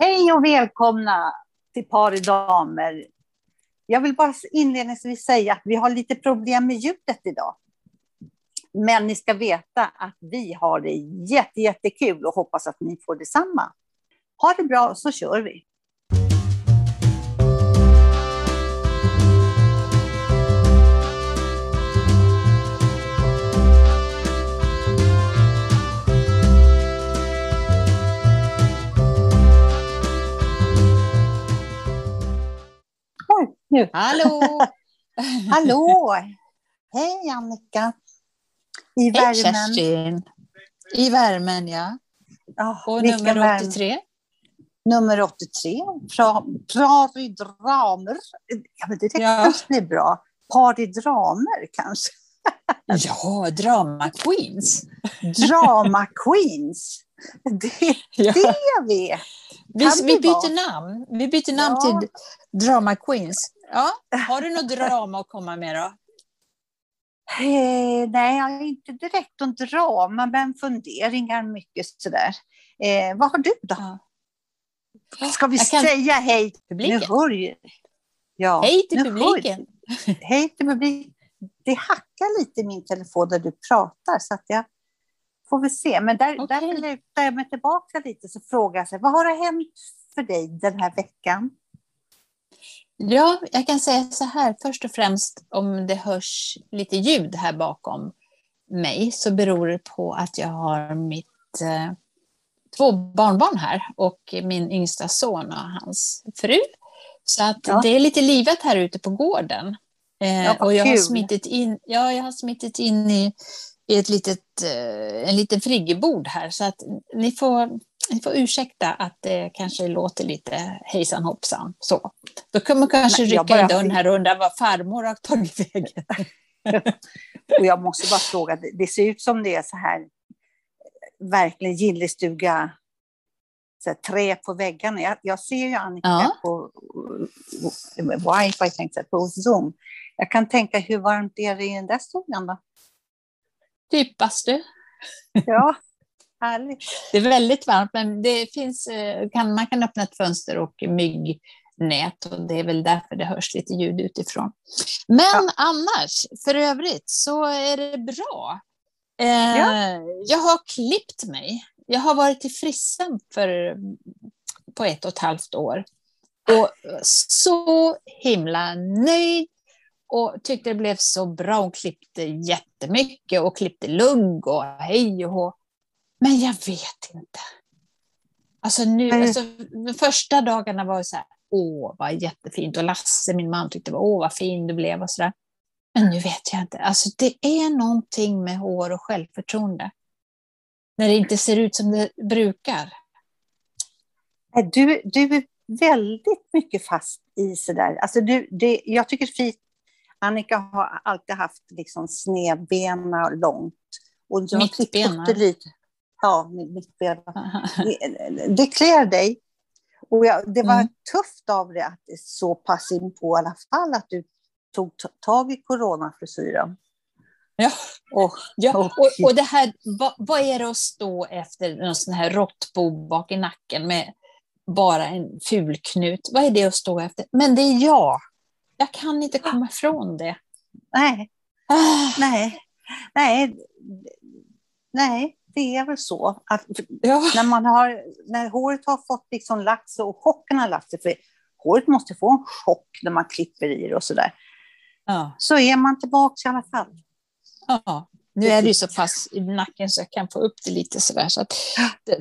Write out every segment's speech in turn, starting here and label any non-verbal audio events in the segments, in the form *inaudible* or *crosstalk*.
Hej och välkomna till Par i damer. Jag vill bara inledningsvis säga att vi har lite problem med ljudet idag. Men ni ska veta att vi har det jätte, jättekul och hoppas att ni får detsamma. Ha det bra så kör vi. Nu. Hallå! *laughs* Hallå! Hej Annika! I Hej värmen. Kerstin! I värmen, ja. Oh, Och nummer 83? Nummer 83, Paridramer. Ja, men det ja. kanske blir bra. Paridramer kanske. Ja, Drama Queens. Drama Queens. Det, *laughs* ja. det vet. Vi, vi byter namn. Vi byter namn ja. till Drama Queens. Ja, har du något drama att komma med då? Eh, nej, jag inte direkt någon drama, men funderingar mycket sådär. Eh, vad har du då? Ja. Ska vi kan... säga hej till publiken? Nu hör ja, hej till publiken! Hör... hej till publiken! Det hackar lite i min telefon när du pratar, så att jag får väl se. Men där, okay. där lutar jag mig tillbaka lite så frågar jag sig, vad har det hänt för dig den här veckan? Ja, jag kan säga så här, först och främst om det hörs lite ljud här bakom mig så beror det på att jag har mitt eh, två barnbarn här och min yngsta son och hans fru. Så att ja. det är lite livat här ute på gården. Eh, ja, och jag har, smittit in, ja, jag har smittit in i, i ett litet, eh, en liten friggebod här så att ni får ni får ursäkta att det kanske låter lite hejsan hoppsan. Så. Då kan man kanske Nej, rycka i dörren här och undra vad farmor har tagit vägen. *laughs* och jag måste bara fråga, det ser ut som det är så här, verkligen gillestuga, så här, trä på väggarna. Jag, jag ser ju Annika ja. på wifi, tänkte jag, på Zoom. Jag kan tänka, hur varmt är det i den där stugan då? Typ bastu. ja, *laughs* Härligt. Det är väldigt varmt, men det finns, eh, kan, man kan öppna ett fönster och myggnät och det är väl därför det hörs lite ljud utifrån. Men ja. annars, för övrigt, så är det bra. Eh, ja. Jag har klippt mig. Jag har varit i frissan för, på ett och ett halvt år. Och så himla nöjd och tyckte det blev så bra. Hon klippte jättemycket och klippte lugg och hej och hå. Men jag vet inte. Alltså nu, mm. alltså, de första dagarna var så här, åh vad jättefint. Och Lasse, min man, tyckte åh vad fin du blev och sådär. Men nu vet jag inte. Alltså det är någonting med hår och självförtroende. När det inte ser ut som det brukar. Du, du är väldigt mycket fast i sådär. Alltså du, det, jag tycker fint. Annika har alltid haft liksom snedbena och långt. Och jag Mittbena. Lite ja, mittbena. *laughs* Det, det klär dig. Och jag, det var mm. tufft av dig att så pass in på i alla fall att du tog tag i coronafrisyren. Ja, och, ja. Och, och det här, vad, vad, är det att stå efter en sån här råttbo bak i nacken med bara en fulknut? Vad är det att stå efter? Men det är jag. Jag kan inte komma ifrån det. Nej. Ah. Nej. Nej. Nej det är väl så att ja. när, man har, när håret har fått liksom lagt sig och chocken har lagt sig, för håret måste få en chock när man klipper i det och sådär, ja. så är man tillbaka i alla fall. Ja, nu är det ju så pass i nacken så jag kan få upp det lite sådär, så att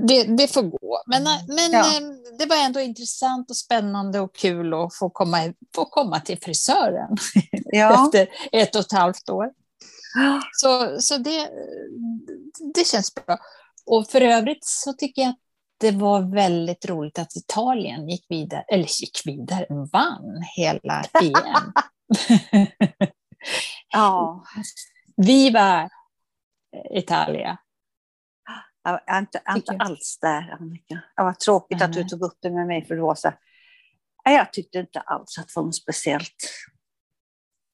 det, det får gå. Men, men ja. Eh, det var ändå intressant och spännande och kul att få komma, få komma till frisören *laughs* ja. efter ett och ett halvt år. Så, så det, det känns bra. Och för övrigt så tycker jag att det var väldigt roligt att Italien gick vidare, eller gick vidare, vann hela *laughs* EM. ja. Viva Italia! Jag är inte, inte alls där, Annika. Var tråkigt att du tog upp det med mig, för så Jag tyckte inte alls att det var något speciellt.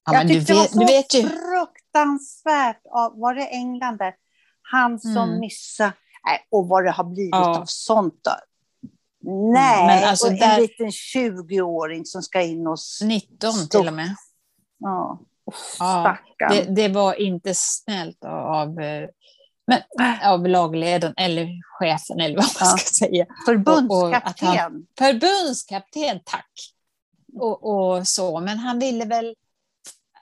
Ja, jag tyckte vet, det var så vet fruktansvärt. Var det England där? Han som mm. missade. Nej, och vad det har blivit ja. av sånt. Då. Nej, men alltså och där... en liten 20-åring som ska in och... 19 stå... till och med. Ja, ja det, det, var inte snällt av, men, av lagledaren, eller chefen, eller vad man ska säga. Förbundskapten. förbundskapten, tack. Och, och, så, men han ville väl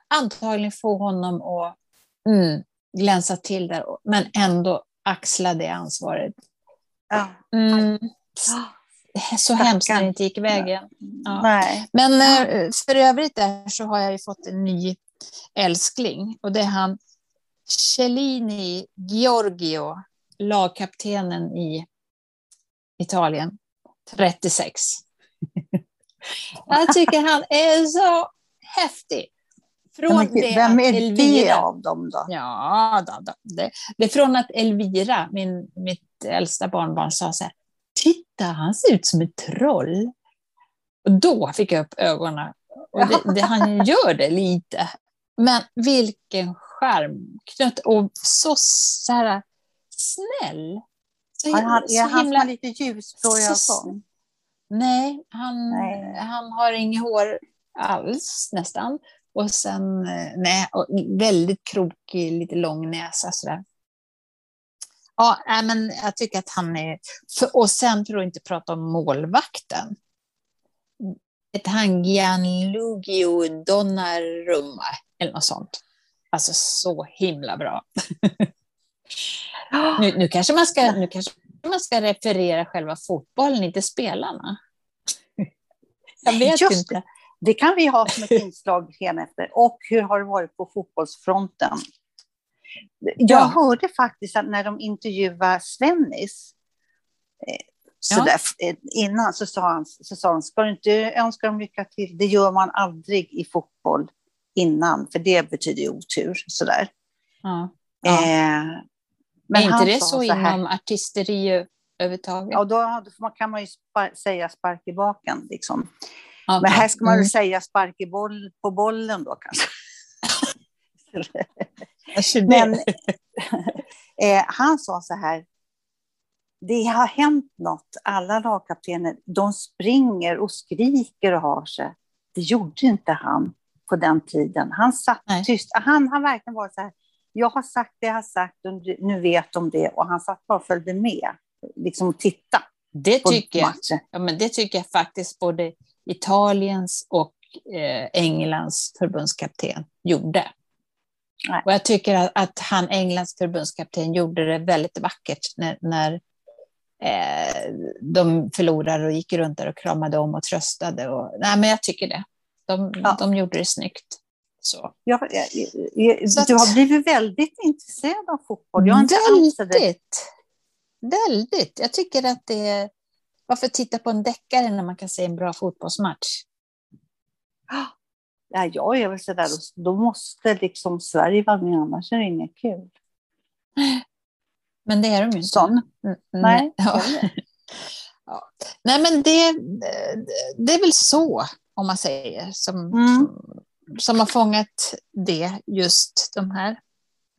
antagligen få honom att mm, glänsa till där, men ändå axla det ansvaret. Ja. Mm. Så hemskt när det inte gick vägen. Ja. Men eh, för övrigt där så har jag ju fått en ny älskling och det är han Cellini Giorgio, lagkaptenen i Italien, 36. *laughs* Jag tycker han är så häftig. Från det vem är Elvira, det av dem då? Ja, då, då, det, det är från att Elvira, min, mitt äldsta barnbarn, sa så här, titta, han ser ut som ett troll. Och då fick jag upp ögonen. Och det, det, han gör det lite. Men vilken skärmknutt och så, så här, snäll. Så, han, han, är han himla, lite ljusblå ögon? Nej, han, nej. han har inget hår alls nästan. Och sen eh, nej, och väldigt krokig, lite lång näsa. Sådär. Ja, men jag tycker att han är... För, och sen för att inte prata om målvakten. Ett han Gianlugio Donnarumma, eller något sånt. Alltså så himla bra. nu, nu, kanske man ska, nu kanske man ska referera själva fotbollen, inte spelarna. Jag vet Just inte. Det kan vi ha som ett *laughs* inslag efter. Och hur har det varit på fotbollsfronten? Jag ja. hörde faktiskt att när de intervjuade Svennis, eh, så ja. där, eh, innan så sa, han, så sa han, ska du inte önska dem lycka till? Det gör man aldrig i fotboll innan, för det betyder ju otur. Sådär. Ja. Ja. Eh, men är inte det så, så inom artisteri överhuvudtaget? Ja, då, då kan man ju spar säga spark i baken. Liksom. Okay. Men här ska man mm. säga spark i boll, på bollen då kanske. *laughs* Men *laughs* eh, han sa så här, det har hänt något. Alla lagkaptener, de springer och skriker och har sig. Det gjorde inte han på den tiden. Han satt Nej. tyst. Han har verkligen varit så här, jag har sagt det jag har sagt och nu vet de det. Och han satt bara och följde med, liksom titta. Det tycker, jag, ja, men det tycker jag faktiskt både Italiens och eh, Englands förbundskapten gjorde. Nej. Och jag tycker att, att, han, Englands förbundskapten, gjorde det väldigt vackert när, när eh, de förlorade och gick runt där och kramade om och tröstade. Och, nej, men jag tycker det. De, ja. de gjorde det snyggt. Så. Jag, jag, jag, så du har blivit väldigt intresserad av fotboll. Jag inte väldigt. Väldigt. Jag tycker att det är... Varför titta på en deckare när man kan se en bra fotbollsmatch? *gasps* Ja, jag är väl sådär, då måste liksom Sverige vara med, annars är det inget kul. *gasps* Men det är de ju inte. Sån. Mm, Nej. Ja. *laughs* ja. Nej, men det, det är väl så, om man säger, som, mm. som, som har fångat det just de här,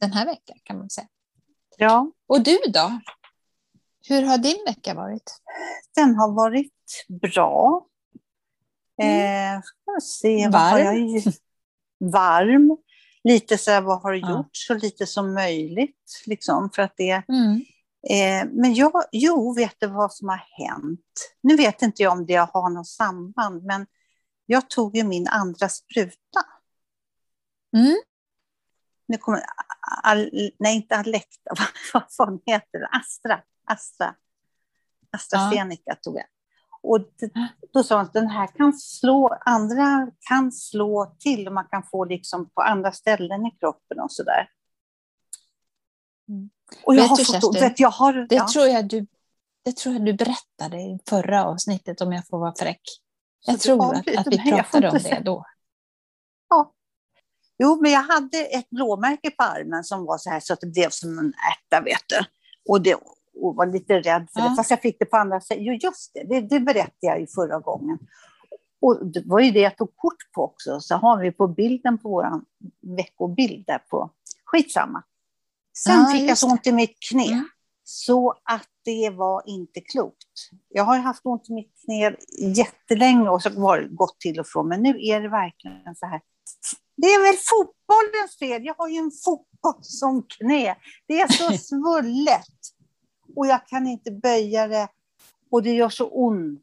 den här veckan, kan man säga. Ja. Och du då? Hur har din vecka varit? Den har varit bra. Mm. Eh, se, Varm. Har jag, varm. Lite så här, vad har du gjort så lite som möjligt. Liksom, för att det, mm. eh, men jag, jo, vet du vad som har hänt? Nu vet inte jag om det har något samband, men jag tog ju min andra spruta. Mm. Nu kommer, all, nej inte Alekta, *laughs* vad fan heter det? Astra. Astra. AstraZeneca ja. tog jag. Och då sa han att den här kan slå, andra kan slå till och man kan få liksom på andra ställen i kroppen och sådär. Mm. Och jag vet har du, fått, vet, jag har, det, ja. tror jag du, det tror jag du berättade i förra avsnittet om jag får vara fräck. Jag tror att, att vi pratade om det då. Ja. Jo, men jag hade ett blåmärke på armen som var så här så att det blev som en ärta, vet du. Och det, och var lite rädd för ja. det, fast jag fick det på andra sätt. Jo, just det, det, det berättade jag ju förra gången. Och det var ju det jag tog kort på också, så har vi på bilden på vår veckobild där på, skitsamma. Sen ja, fick jag så ont i mitt knä. Mm. Så att det var inte klokt. Jag har haft ont i mitt knä jättelänge och så har gått till och från, men nu är det verkligen så här. Det är väl fotbollens fel. Jag har ju en fotboll som knä. Det är så *laughs* svullet och jag kan inte böja det och det gör så ont.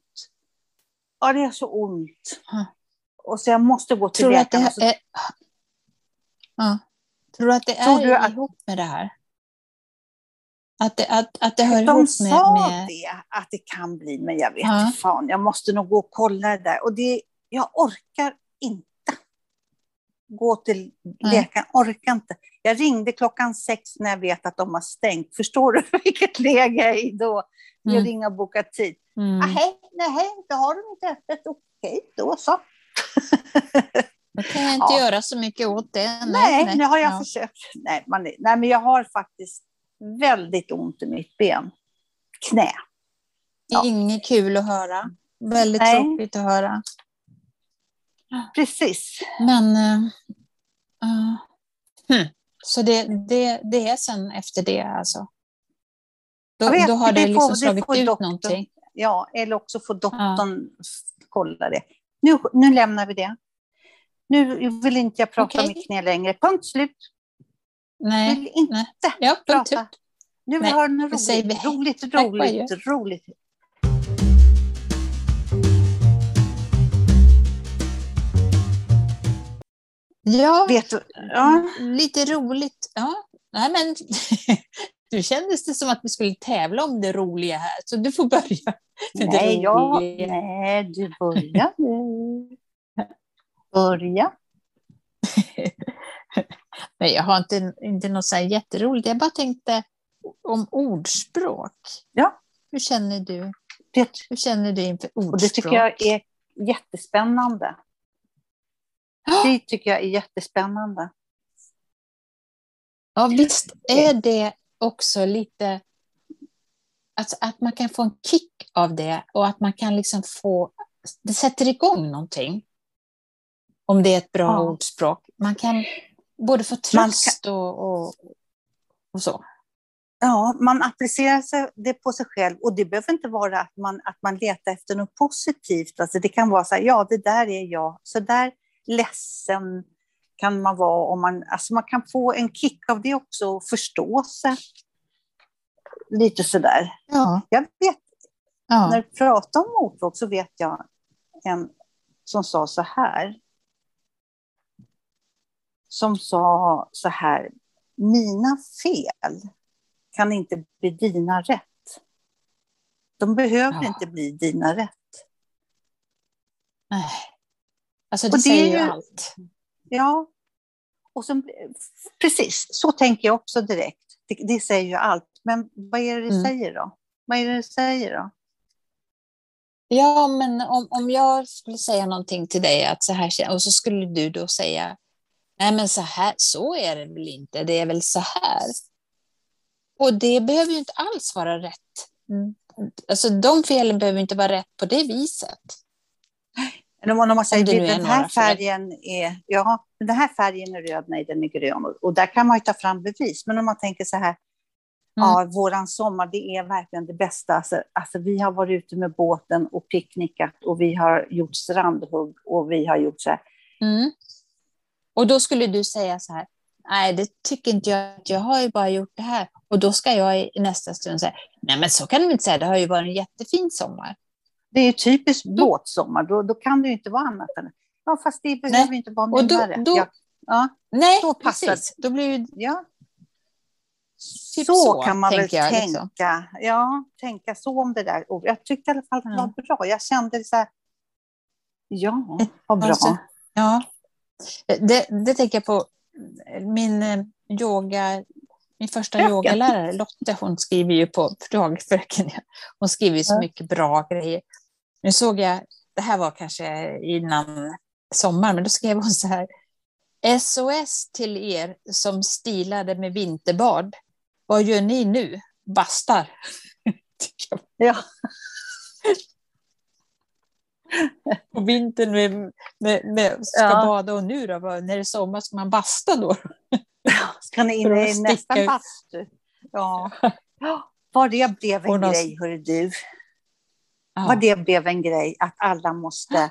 Ja, det gör så ont. Och så jag måste gå till Tror läkaren. det är, ja. Tror du att det Tror är du att- ihop med det här? Att det, att, att det hör De ihop med... sa med det, att det kan bli, men jag vet Ja. fan. Jag måste nog gå och kolla det där. Och det, jag orkar inte gå till läkaren. Orkar inte. Jag ringde klockan sex när jag vet att de har stängt. Förstår du *laughs* vilket läge jag är i då? Jag Mm. ringer och bokar tid. mm. Nej, nej, då har de inte öppet. Okej, då så. *laughs* Då kan jag inte Ja. göra så mycket åt det. Nej, nu har jag Ja. försökt. Nej, man, nej, men jag har faktiskt väldigt ont i mitt ben. Knä. Ja. Inget kul att höra. Väldigt Nej. tråkigt att höra. Precis. Men... eh, ja. Hm. Så det, det, det är sen efter det alltså? Då, vet, då har det det får- liksom det slagit får ut doktorn. någonting? Ja, eller också får doktorn kolla det. Nu, nu lämnar vi det. Nu vill inte jag prata om Okej. mitt knä längre. Punkt slut. Nej. Vill inte nej. Ja, prata. ut. Nu Nej, jag ha något roligt. Roligt, tack roligt, roligt. Ja, Vet du? Ja. lite roligt. Ja. Nej, men *laughs* du kändes det som att vi skulle tävla om det roliga här, så du får börja. Nej, ja, roliga. nej, du börjar nu. Börja. *laughs* Nej, jag har inte, inte något så här jätteroligt. Jag bara tänkte om ordspråk. Ja. Hur känner du? Det, Hur känner du inför ordspråk? och det tycker jag är jättespännande. Det tycker jag är jättespännande. Ja, visst är det också lite... Alltså att man kan få en kick av det och att man kan liksom få... Det sätter igång någonting. Om det är ett bra Ja. ordspråk. Man kan både Man tröst och, och, och så. Ja, man applicerar sig det på sig själv och det behöver inte vara att man, att man letar efter något positivt. Alltså det kan vara så här, ja det där är jag, så där ledsen kan man vara om man, alltså man kan få en kick av det också och förstå sig. Lite sådär. Ja. Jag vet, ja. när du pratar om ordspråk så vet jag en som sa så här. Som sa så här, mina fel kan inte bli dina rätt. De behöver Ja. inte bli dina rätt. Nej. Alltså det, det säger ju allt. Ja, och så, precis, så tänker jag också direkt. Det, det säger ju allt. Men vad är det det Mm. säger då? Vad är det det säger då? Ja, men om, om jag skulle säga någonting till dig att så här och så skulle du då säga nej men så här, så är det väl inte, det är väl så här. Och det behöver ju inte alls vara rätt. Mm. Alltså de felen behöver inte vara rätt på det viset. Eller om man säger är den här färgen är, ja, den här färgen är röd, nej den är grön. Och, där kan man ju ta fram bevis. Men om man tänker så här, ja, våran sommar, det är verkligen det bästa. Alltså, alltså, vi har varit ute med båten och picknickat och vi har gjort strandhugg och vi har gjort så här. Mm. Och då skulle du säga så här, nej det tycker inte jag, jag har ju bara gjort det här. Och då ska jag i nästa stund säga, nej men så kan du inte säga, det har ju varit en jättefin sommar. Det är ju typiskt båtsommar, då, då kan det ju inte vara annat än... Ja, fast det behöver Nej, inte vara och då- då- Ja, ja, Nej, Så passar precis. Då blir ju ja. Typ så, så, kan man väl jag, tänka. liksom. Ja, tänka så om det där. Och jag tyckte i alla fall att det var bra. Jag kände så här, ja, vad bra. Alltså, Ja, det, det tänker jag på. Min eh, yoga, min första Fröken. yogalärare Lotte, hon skriver ju på dagfröken. ja. Hon skriver ju så Ja. mycket bra grejer. Nu såg jag, det här var kanske innan sommar, men då skrev hon så här. SOS till er som stilade med vinterbad. Vad gör ni nu? Bastar. *laughs* Ja. På vintern med, med, med, ska Ja. bada och nu då? När det är sommar ska man basta då? *laughs* Ska ni in i nästa bastu? Ja. ja. Vad det blev en Och grej, hörru du. Ja. Vad det blev en grej, att alla måste Och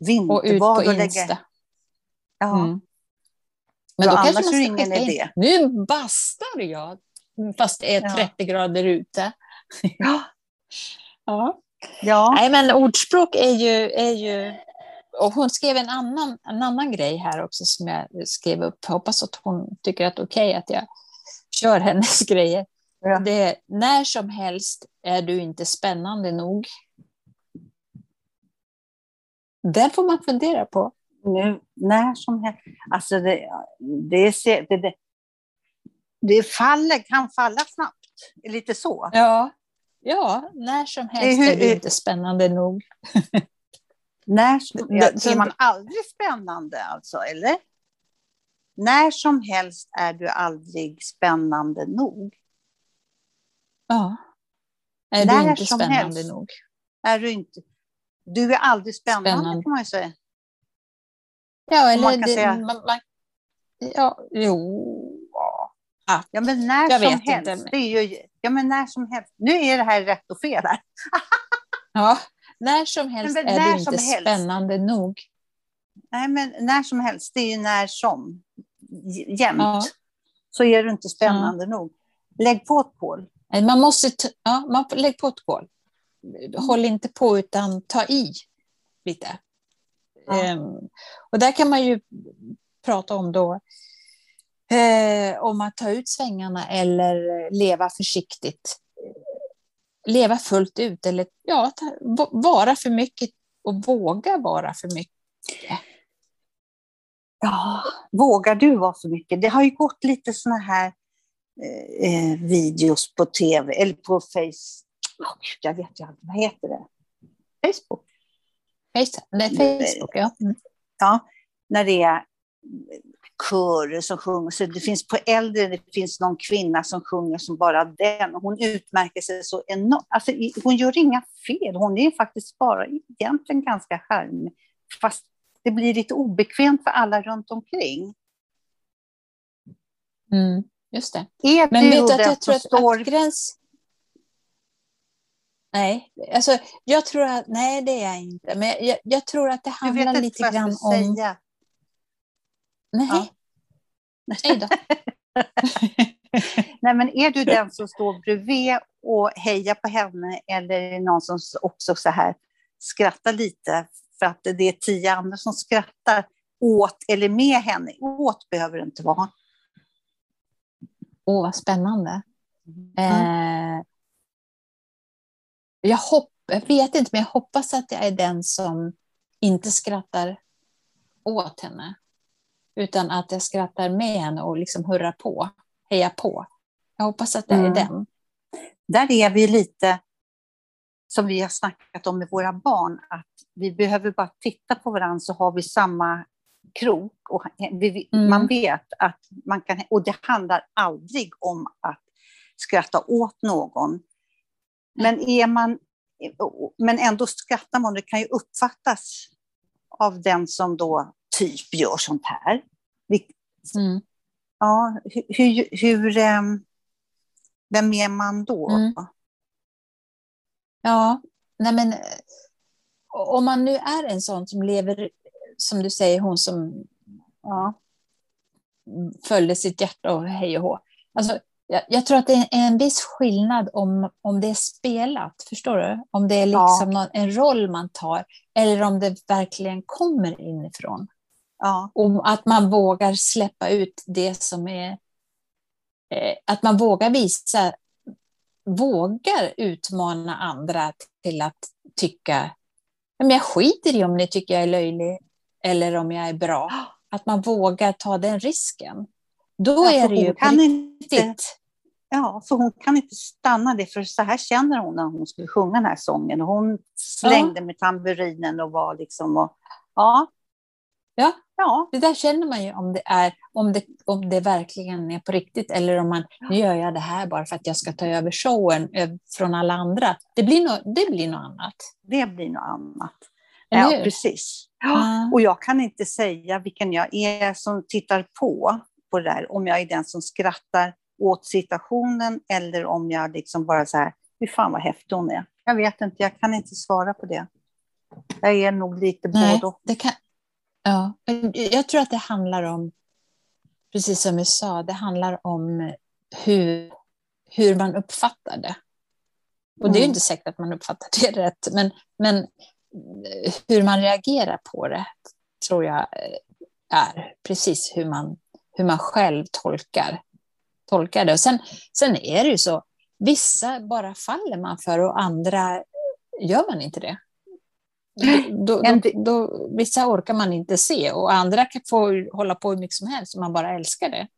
ut vinterbada på Insta. Ja. Mm. Men Ja, då kanske man ska ingen idé. Nu bastar jag, fast det är Ja. 30 grader ute. Ja. *laughs* Ja. Ja. Nej, men ordspråk är ju, är ju... Och hon skrev en annan, en annan grej här också som jag skrev upp. Hoppas att hon tycker att det är okej att jag kör hennes *laughs* grejer. Ja. Det är, när som helst är du inte spännande nog. Den får man fundera på. nu, när som helst. Alltså det, det, ser- det, det, det faller, kan falla snabbt. Lite så. Ja, ja när som helst hur- är du inte spännande nog. *laughs* När som, Det- ja, är man aldrig spännande alltså, eller? När som helst är du aldrig spännande nog. Ja. Är När du inte spännande helst. nog? Är du inte? Du är aldrig spännande, Spännande. kan man ju säga. Ja, eller man kan det, säga- man, man, ja, jo, ja. Ja, men när Jag som helst. inte. Det är ju, ja, men när som helst. Nu är det här rätt och fel här. ja. När som helst men är när du som inte helst. spännande nog. Nej, men när som helst, det är ju när som. Jämt. Ja. Så är du inte spännande nog. Lägg på ett kol. Man måste, ja, man får, lägg på ett kol. Håll inte på utan ta i lite. Ja. Ehm, och där kan man ju prata om då eh, om att ta ut svängarna eller leva försiktigt. Leva fullt ut eller ja, ta, va- vara för mycket och våga vara för mycket. Ja, vågar du vara för mycket? Det har ju gått lite såna här eh, eh, videos på tv, eller på Face... Gud, jag vet aldrig, vad heter det? Facebook? Face- Nej, Facebook, ja. Mm. Ja, när det är körer som sjunger. Så det finns på äldre, det finns någon kvinna som sjunger som bara den. Hon utmärker sig så enormt. Alltså, hon gör inga fel. Hon är faktiskt bara egentligen ganska charmig. Fast det blir lite obekvämt för alla runt omkring. Mm, just det. Är Men vet du att jag tror att, står... att gräns... Nej, alltså jag tror att, nej det är jag inte, men jag, jag tror att det handlar lite grann om... säga. Nej, Ja. nej då. *laughs* Nej, men är du den som står bredvid och hejar på henne eller är det någon som också så här skrattar lite för att det är tio andra som skrattar åt eller med henne? Åt behöver det inte vara. Åh, vad spännande. Mm. Eh, jag, hopp, jag vet inte, men jag hoppas att jag är den som inte skrattar åt henne. Utan att jag skrattar med henne och liksom hurrar på, hejar på. Jag hoppas att är Mm. den. Där är vi lite som vi har snackat om med våra barn, att vi behöver bara titta på varandra så har vi samma krok. Och vi- Mm. Man vet att man kan, och det handlar aldrig om att skratta åt någon. Men, är man, men ändå skrattar man, det kan ju uppfattas av den som då typ gör sånt här. Mm. ja, hur, hur, hur, ehm, vem är man då? Mm. Ja, nej men om man nu är en sån som lever, som du säger, hon som Ja. följde sitt hjärta och hej och hå. Alltså, jag, jag tror att det är en viss skillnad om, om det är spelat, förstår du? Om det är Ja. liksom någon, en roll man tar, eller om det verkligen kommer inifrån. Ja. Och att man vågar släppa ut det som är... Eh, att man vågar visa, vågar utmana andra till att tycka, "Ja, men jag skiter i om ni tycker jag är löjlig eller om jag är bra. Att man vågar ta den risken. Då Ja, är det ju kan inte, riktigt. ja, för hon kan inte stanna det, för så här känner hon när hon skulle sjunga den här sången. Hon slängde med tamburinen och var liksom... Och, ja. Ja. Ja. Det där känner man ju om det, är, om, det, om det verkligen är på riktigt eller om man, nu gör jag det här bara för att jag ska ta över showen eh, från alla andra. Det blir något, det blir något annat. Det blir något annat. Ja, hur? precis. Ja. Och jag kan inte säga vilken jag är som tittar på, på det där, om jag är den som skrattar åt situationen eller om jag liksom bara så här, hur fan vad häftig hon är. Jag vet inte, jag kan inte svara på det. Jag är nog lite Nej, både och. det kan, ja. Jag tror att det handlar om, precis som vi sa, det handlar om hur, hur man uppfattar det. Och det är Mm. inte säkert att man uppfattar det rätt, men, men hur man reagerar på det tror jag eh, är precis hur man, hur man själv tolkar, tolkar det. Och sen, sen är det ju så, vissa bara faller man för och andra gör man inte det. Då, då, då, vissa orkar man inte se och andra kan få hålla på hur mycket som helst och man bara älskar det.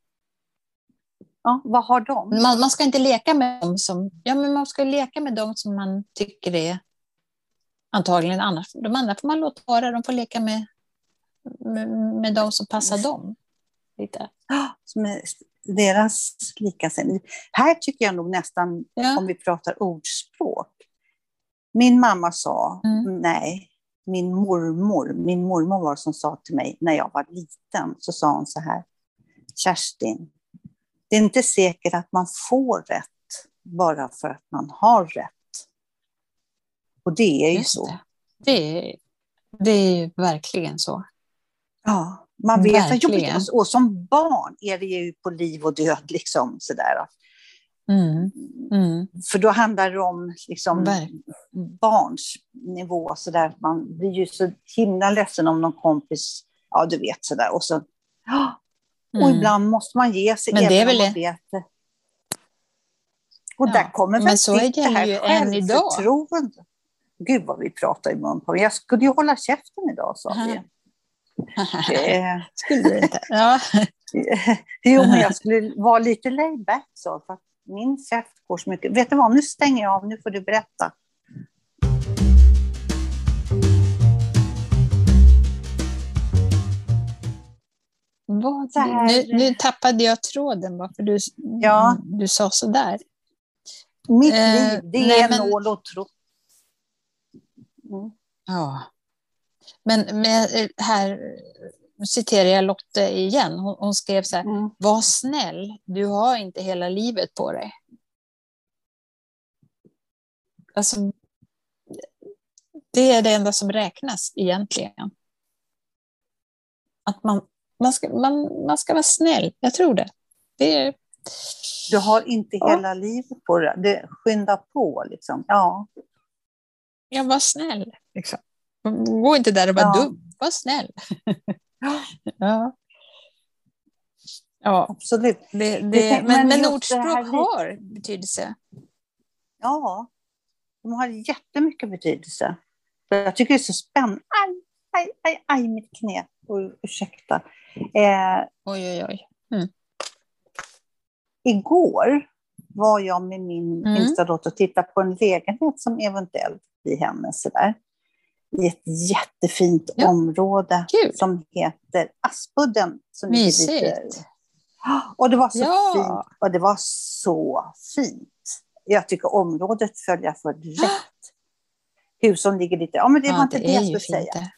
Ja, vad har de? Man, man ska inte leka med dem som, ja men man ska leka med dem som man tycker är antagligen annars. De andra får man låta vara, de får leka med, med, med de som passar dem. Lite. Som är deras likasinnade. Här tycker jag nog nästan, Ja. om vi pratar ordspråk. Min mamma sa, Mm. nej, min mormor, min mormor var som sa till mig när jag var liten, så sa hon så här, Kerstin, det är inte säkert att man får rätt bara för att man har rätt. Och det är ju Just så. det. Det, är, det är ju verkligen så. Ja, man vet Verkligen. Och som barn är det ju på liv och död, liksom sådär. Mm. Mm. För då handlar det om liksom, Verk- barns nivå, så där. Man blir ju så himla ledsen om någon kompis, ja du vet sådär. Och, så, och Mm. ibland måste man ge sig Men det är om väl man vet det. Och Ja, där kommer väl sitt det här självförtroende. Gud vad vi pratar i mun på. Jag skulle ju hålla käften idag, sa vi. *laughs* Skulle du inte? Ja. *laughs* Jo, men jag skulle vara lite laid back så, för att min käft går så mycket. Vet du vad, nu stänger jag av, nu får du berätta. Vad, här- nu, nu tappade jag tråden varför du, Ja. du sa så där. Mitt Eh, liv, det nej, är men- nål och tråd. Mm. Ja. Men med, här nu citerar jag Lotte igen. Hon, hon skrev så här. Mm. Var snäll, du har inte hela livet på dig. Alltså, det är det enda som räknas egentligen. Att man, man, ska, man, man ska vara snäll, jag tror det. det är, Du har inte Ja. hela livet på det. det skynda på liksom. Ja. jag var snäll. Liksom. Gå inte där och var Ja. dum, var snäll. *laughs* ja. Ja, Absolut. det, det, men, men ordspråk har betydelse. Ja, de har jättemycket betydelse. Jag tycker det är så spännande. Aj, aj, aj, aj mitt knä. Oj, ursäkta. Eh, Oj, oj, oj. igår var jag med min Mm. yngsta dotter och tittade på en lägenhet som eventuellt blir hennes. Sådär. I ett jättefint Ja. område Kul. som heter Aspudden. Som Mysigt. Och det var så Ja. fint. Och det var så fint. Jag tycker området följer för rätt. Hus som ligger lite... Ja, men det var inte det jag skulle säga. där.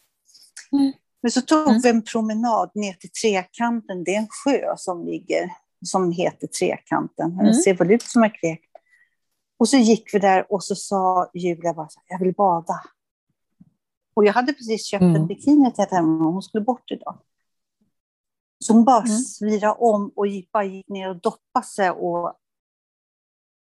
Men så tog Mm. vi en promenad ner till Trekanten. Det är en sjö som ligger, som heter Trekanten. Den Mm. ser väl ut som en krek. Och så gick vi där och så sa Julia bara så här, jag vill bada. Och jag hade precis köpt Mm. en bikini till henne och hon skulle bort idag. Så hon bara Mm. svirade om och gick, bara gick ner och doppade sig. Och...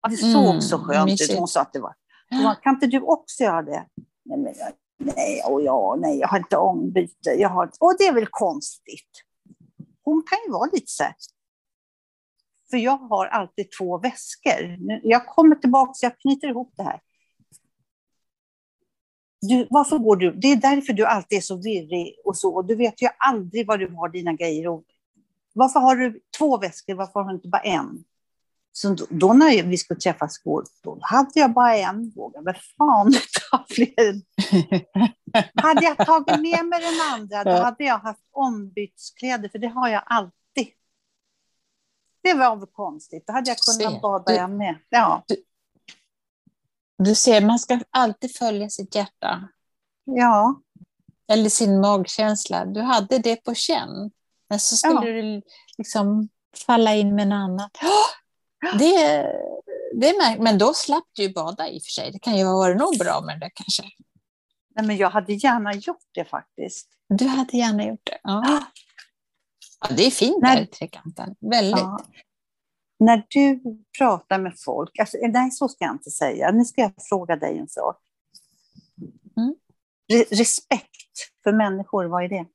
Det såg Mm, så skönt ut. mysigt. Hon sa att det var... Hon kan inte du också göra det? Nej, men jag, nej, och ja, nej, jag har inte ombyte. Jag har, och det är väl konstigt. Hon kan ju vara lite så här. För jag har alltid två väskor. Jag kommer tillbaka, jag knyter ihop det här. Du, varför går du? Det är därför du alltid är så virrig och så. Och du vet ju aldrig var du har dina grejer. Och varför har du två väskor? Varför har du inte bara en? Så då, då när vi skulle träffas igår, då hade jag bara en. Vågar väl fan *laughs* ta fler. Hade jag tagit med mig den andra, då hade jag haft ombytskläder, för det har jag alltid. Det var väl konstigt. Då hade jag kunnat bada jag med. Ja, Du ser, man ska alltid följa sitt hjärta. ja, Eller sin magkänsla. Du hade det på känn. Men så skulle Ja. du liksom falla in med annan. Åh, Det, det men då slapp du ju bada i och för sig. Det kan ju ha varit nog bra med det kanske. Nej, men jag hade gärna gjort det faktiskt. Du hade gärna gjort det? Ja. ja det är fint där i Trekanten. Väldigt. Ja. När du pratar med folk, alltså, nej så ska jag inte säga, nu ska jag fråga dig en sak. Mm. Re respekt för människor, vad är det?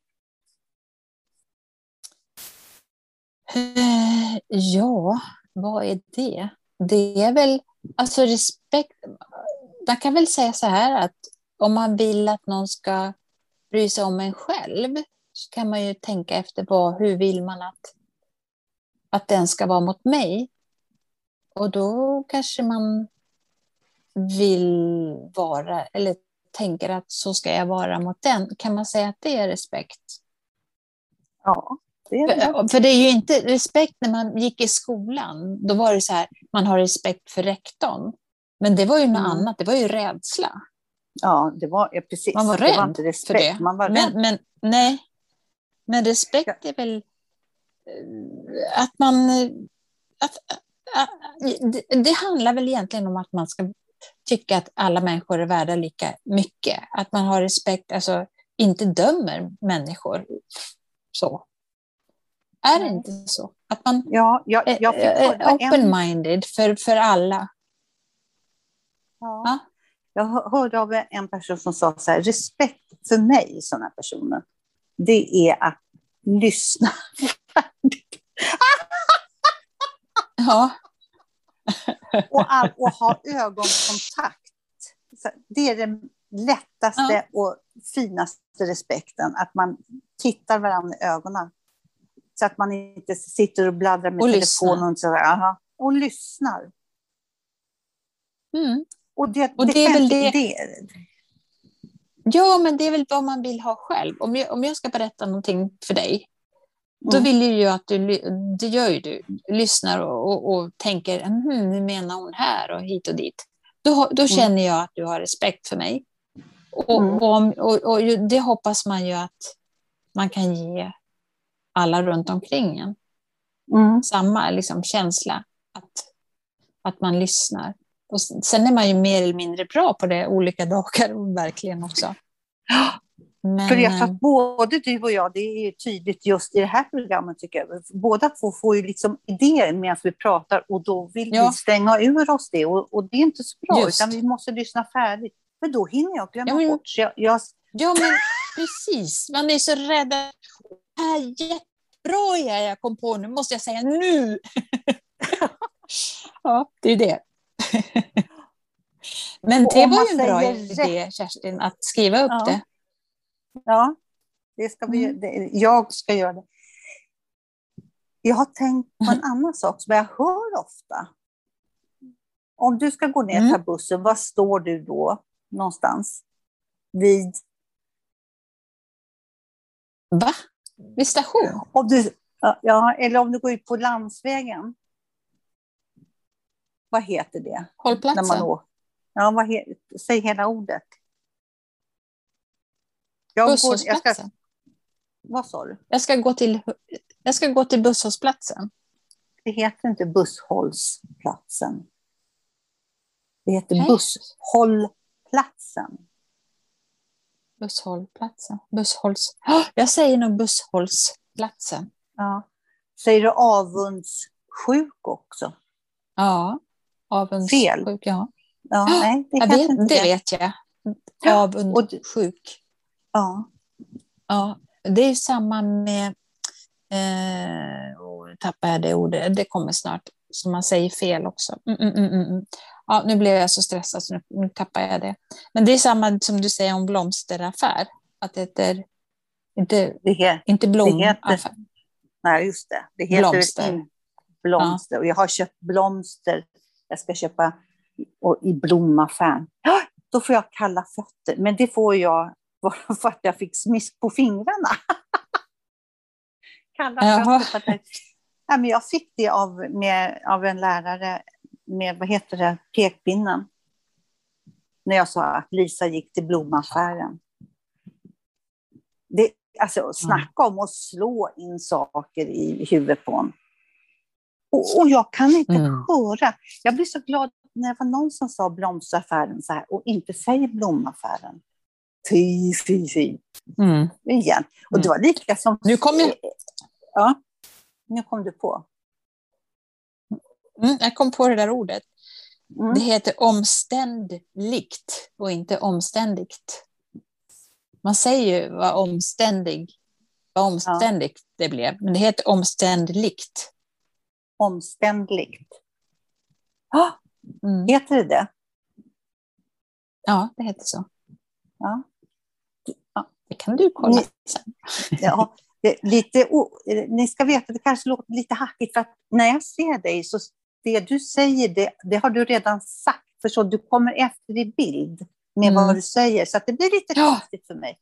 Uh, ja, vad är det? Det är väl, alltså respekt, man kan väl säga så här att om man vill att någon ska bry sig om en själv så kan man ju tänka efter vad, hur vill man att, att den ska vara mot mig? Och då kanske man vill vara, eller tänker att så ska jag vara mot den. Kan man säga att det är respekt? Ja, det är det. För, för det är ju inte respekt när man gick i skolan. Då var det så här, man har respekt för rektorn. Men det var ju något mm. annat, det var ju rädsla. Ja, det var ja, precis. Man var rädd det var inte respekt. för det. Man var men, rädd. men, nej. men respekt är väl att man... Att, det, det handlar väl egentligen om att man ska tycka att alla människor är värda lika mycket. Att man har respekt, alltså inte dömer människor så. Är det inte så? Att man ja, jag, jag är open-minded för, för alla. Ja. ja. Jag hörde av en person som sa så här, respekt för mig, sådana personer, det är att lyssna *laughs* Ja. och, all, och ha ögonkontakt. Det är den lättaste ja. och finaste respekten, att man tittar varandra i ögonen. Så att man inte sitter och bladdrar med och telefonen och, så, aha, och lyssnar. Mm. Och det, och det, det är väl det... det... Ja, men det är väl vad man vill ha själv. Om jag, om jag ska berätta någonting för dig, då mm. vill ju att du, det gör ju du, lyssnar och, och, och tänker, hm, hur menar hon här och hit och dit. Då, då mm. känner jag att du har respekt för mig. Och, mm. och, och, det hoppas man ju att man kan ge alla runt omkring en. Mm. Samma liksom, känsla, att, att man lyssnar. Och sen är man ju mer eller mindre bra på det olika dagar, *laughs* verkligen också. Men... För jag att både du och jag, det är tydligt just i det här programmet tycker jag. Båda två får ju liksom idéer medan vi pratar och då vill ja. vi stänga ur oss det och, och det är inte så bra just. utan vi måste lyssna färdigt. För då hinner jag glömma ja, men... bort. Jag, jag... Ja men *laughs* precis, man är så rädd. Det här är jättebra jag kom på, nu måste jag säga nu. *laughs* ja, det är det. *laughs* Men det var ju en bra idé, Kerstin, att skriva upp ja. det. Ja, det ska vi, mm. det, jag ska göra det. Jag har tänkt på en annan sak som jag hör ofta. Om du ska gå ner och ta mm. bussen, var står du då någonstans? Vid? Va? Vid station? Om du, ja, eller om du går ut på landsvägen vad heter det? Hållplatsen? När man ja, vad he, säg hela ordet. Jag busshållplatsen? Går, vad sa du? Jag ska gå till, jag ska gå till busshållplatsen. Det heter inte busshållplatsen. Det heter Nej. busshållplatsen. Busshållplatsen. Busshålls... Oh, jag säger nog busshållplatsen. Ja. Säger du avundssjuk också? Ja. Avundsjuk, ja. ja nej, det, jag vet, inte det vet jag. Avundsjuk. Ja. ja. Det är samma med... Eh, oh, tappar jag det ordet. Det kommer snart. Så man säger fel också. Mm, mm, mm, mm, mm. ja, nu blev jag så stressad så nu, nu tappar jag det. Men det är samma som du säger om blomsteraffär. Att det heter inte, det heter, inte blomaffär. Nej, just det. Det heter blomster. blomster. Ja. Och jag har köpt blomster jag ska köpa och, i blomaffären. Då får jag kalla fötter, men det får jag bara för att jag fick smisk på fingrarna. *laughs* kalla Jaha. fötter. Att ja, men jag fick det av, med, av en lärare med, vad heter det, pekpinnen. När jag sa att Lisa gick till blomaffären. Det, alltså, snacka om att slå in saker i huvudet på en. Och, och jag kan inte mm. höra. Jag blir så glad när det var någon som sa blomsteraffären så här och inte säger blomaffären. Fy, fy, fy. Mm. Igen. Och det var lika som... Nu kom jag... Ja, nu kom du på. Mm, jag kom på det där ordet. Mm. Det heter omständligt och inte omständigt. Man säger ju vad omständig, vad omständigt ja. det blev, men det heter omständligt. Omständligt. Ah, mm. Heter det det? Ja, det heter så. Ja. ja. Det kan du kolla sen. Ja, lite, ni ska veta, det kanske låter lite hackigt, för att när jag ser dig så det du säger, det, det har du redan sagt. För så du kommer efter i bild med mm. vad du säger, så att det blir lite ja. konstigt för mig.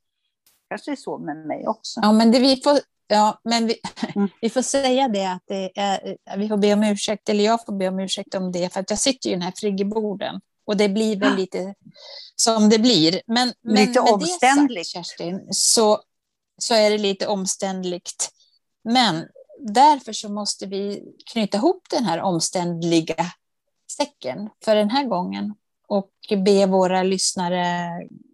Kanske är så med mig också. Ja, men det, vi får, ja, men vi, mm. vi får säga det att det är, vi får be om ursäkt, eller jag får be om ursäkt om det, för att jag sitter ju i den här friggeborden. Och det blir väl lite som det blir. Men, lite men omständligt. Sagt, Kerstin, så, så är det lite omständligt. Men därför så måste vi knyta ihop den här omständliga säcken för den här gången och be våra lyssnare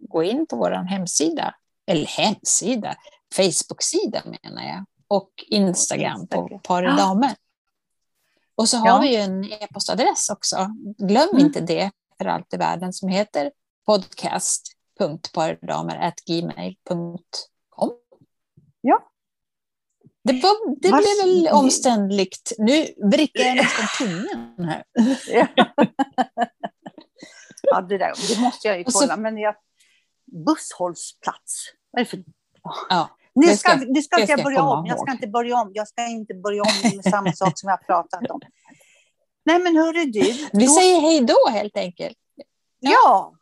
gå in på vår hemsida, eller hemsida, Facebook-sida menar jag, och Instagram på Par damer. Och så har ja. vi ju en e-postadress också. Glöm mm. inte det för allt i världen som heter podcast.pardamer.gmail.com. Ja. Det, var, det blev väl omständligt. Nu vrickar jag nästan *laughs* tungan här. ja, det, där, det måste jag ju kolla. Så, men jag, busshållplats. Vad är det för... Ja, nu ska, ska, nu ska, ska jag börja om. Jag ska inte börja om. Jag ska inte börja om med samma sak som jag har pratat om. Nej, men hörru du. Vi då... säger hej då helt enkelt. Ja. ja.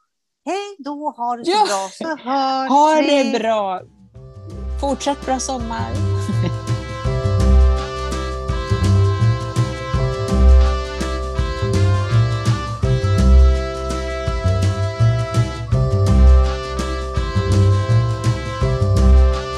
Hej då, ha det så ja. bra så hörs Ha det bra. Fortsätt bra sommar.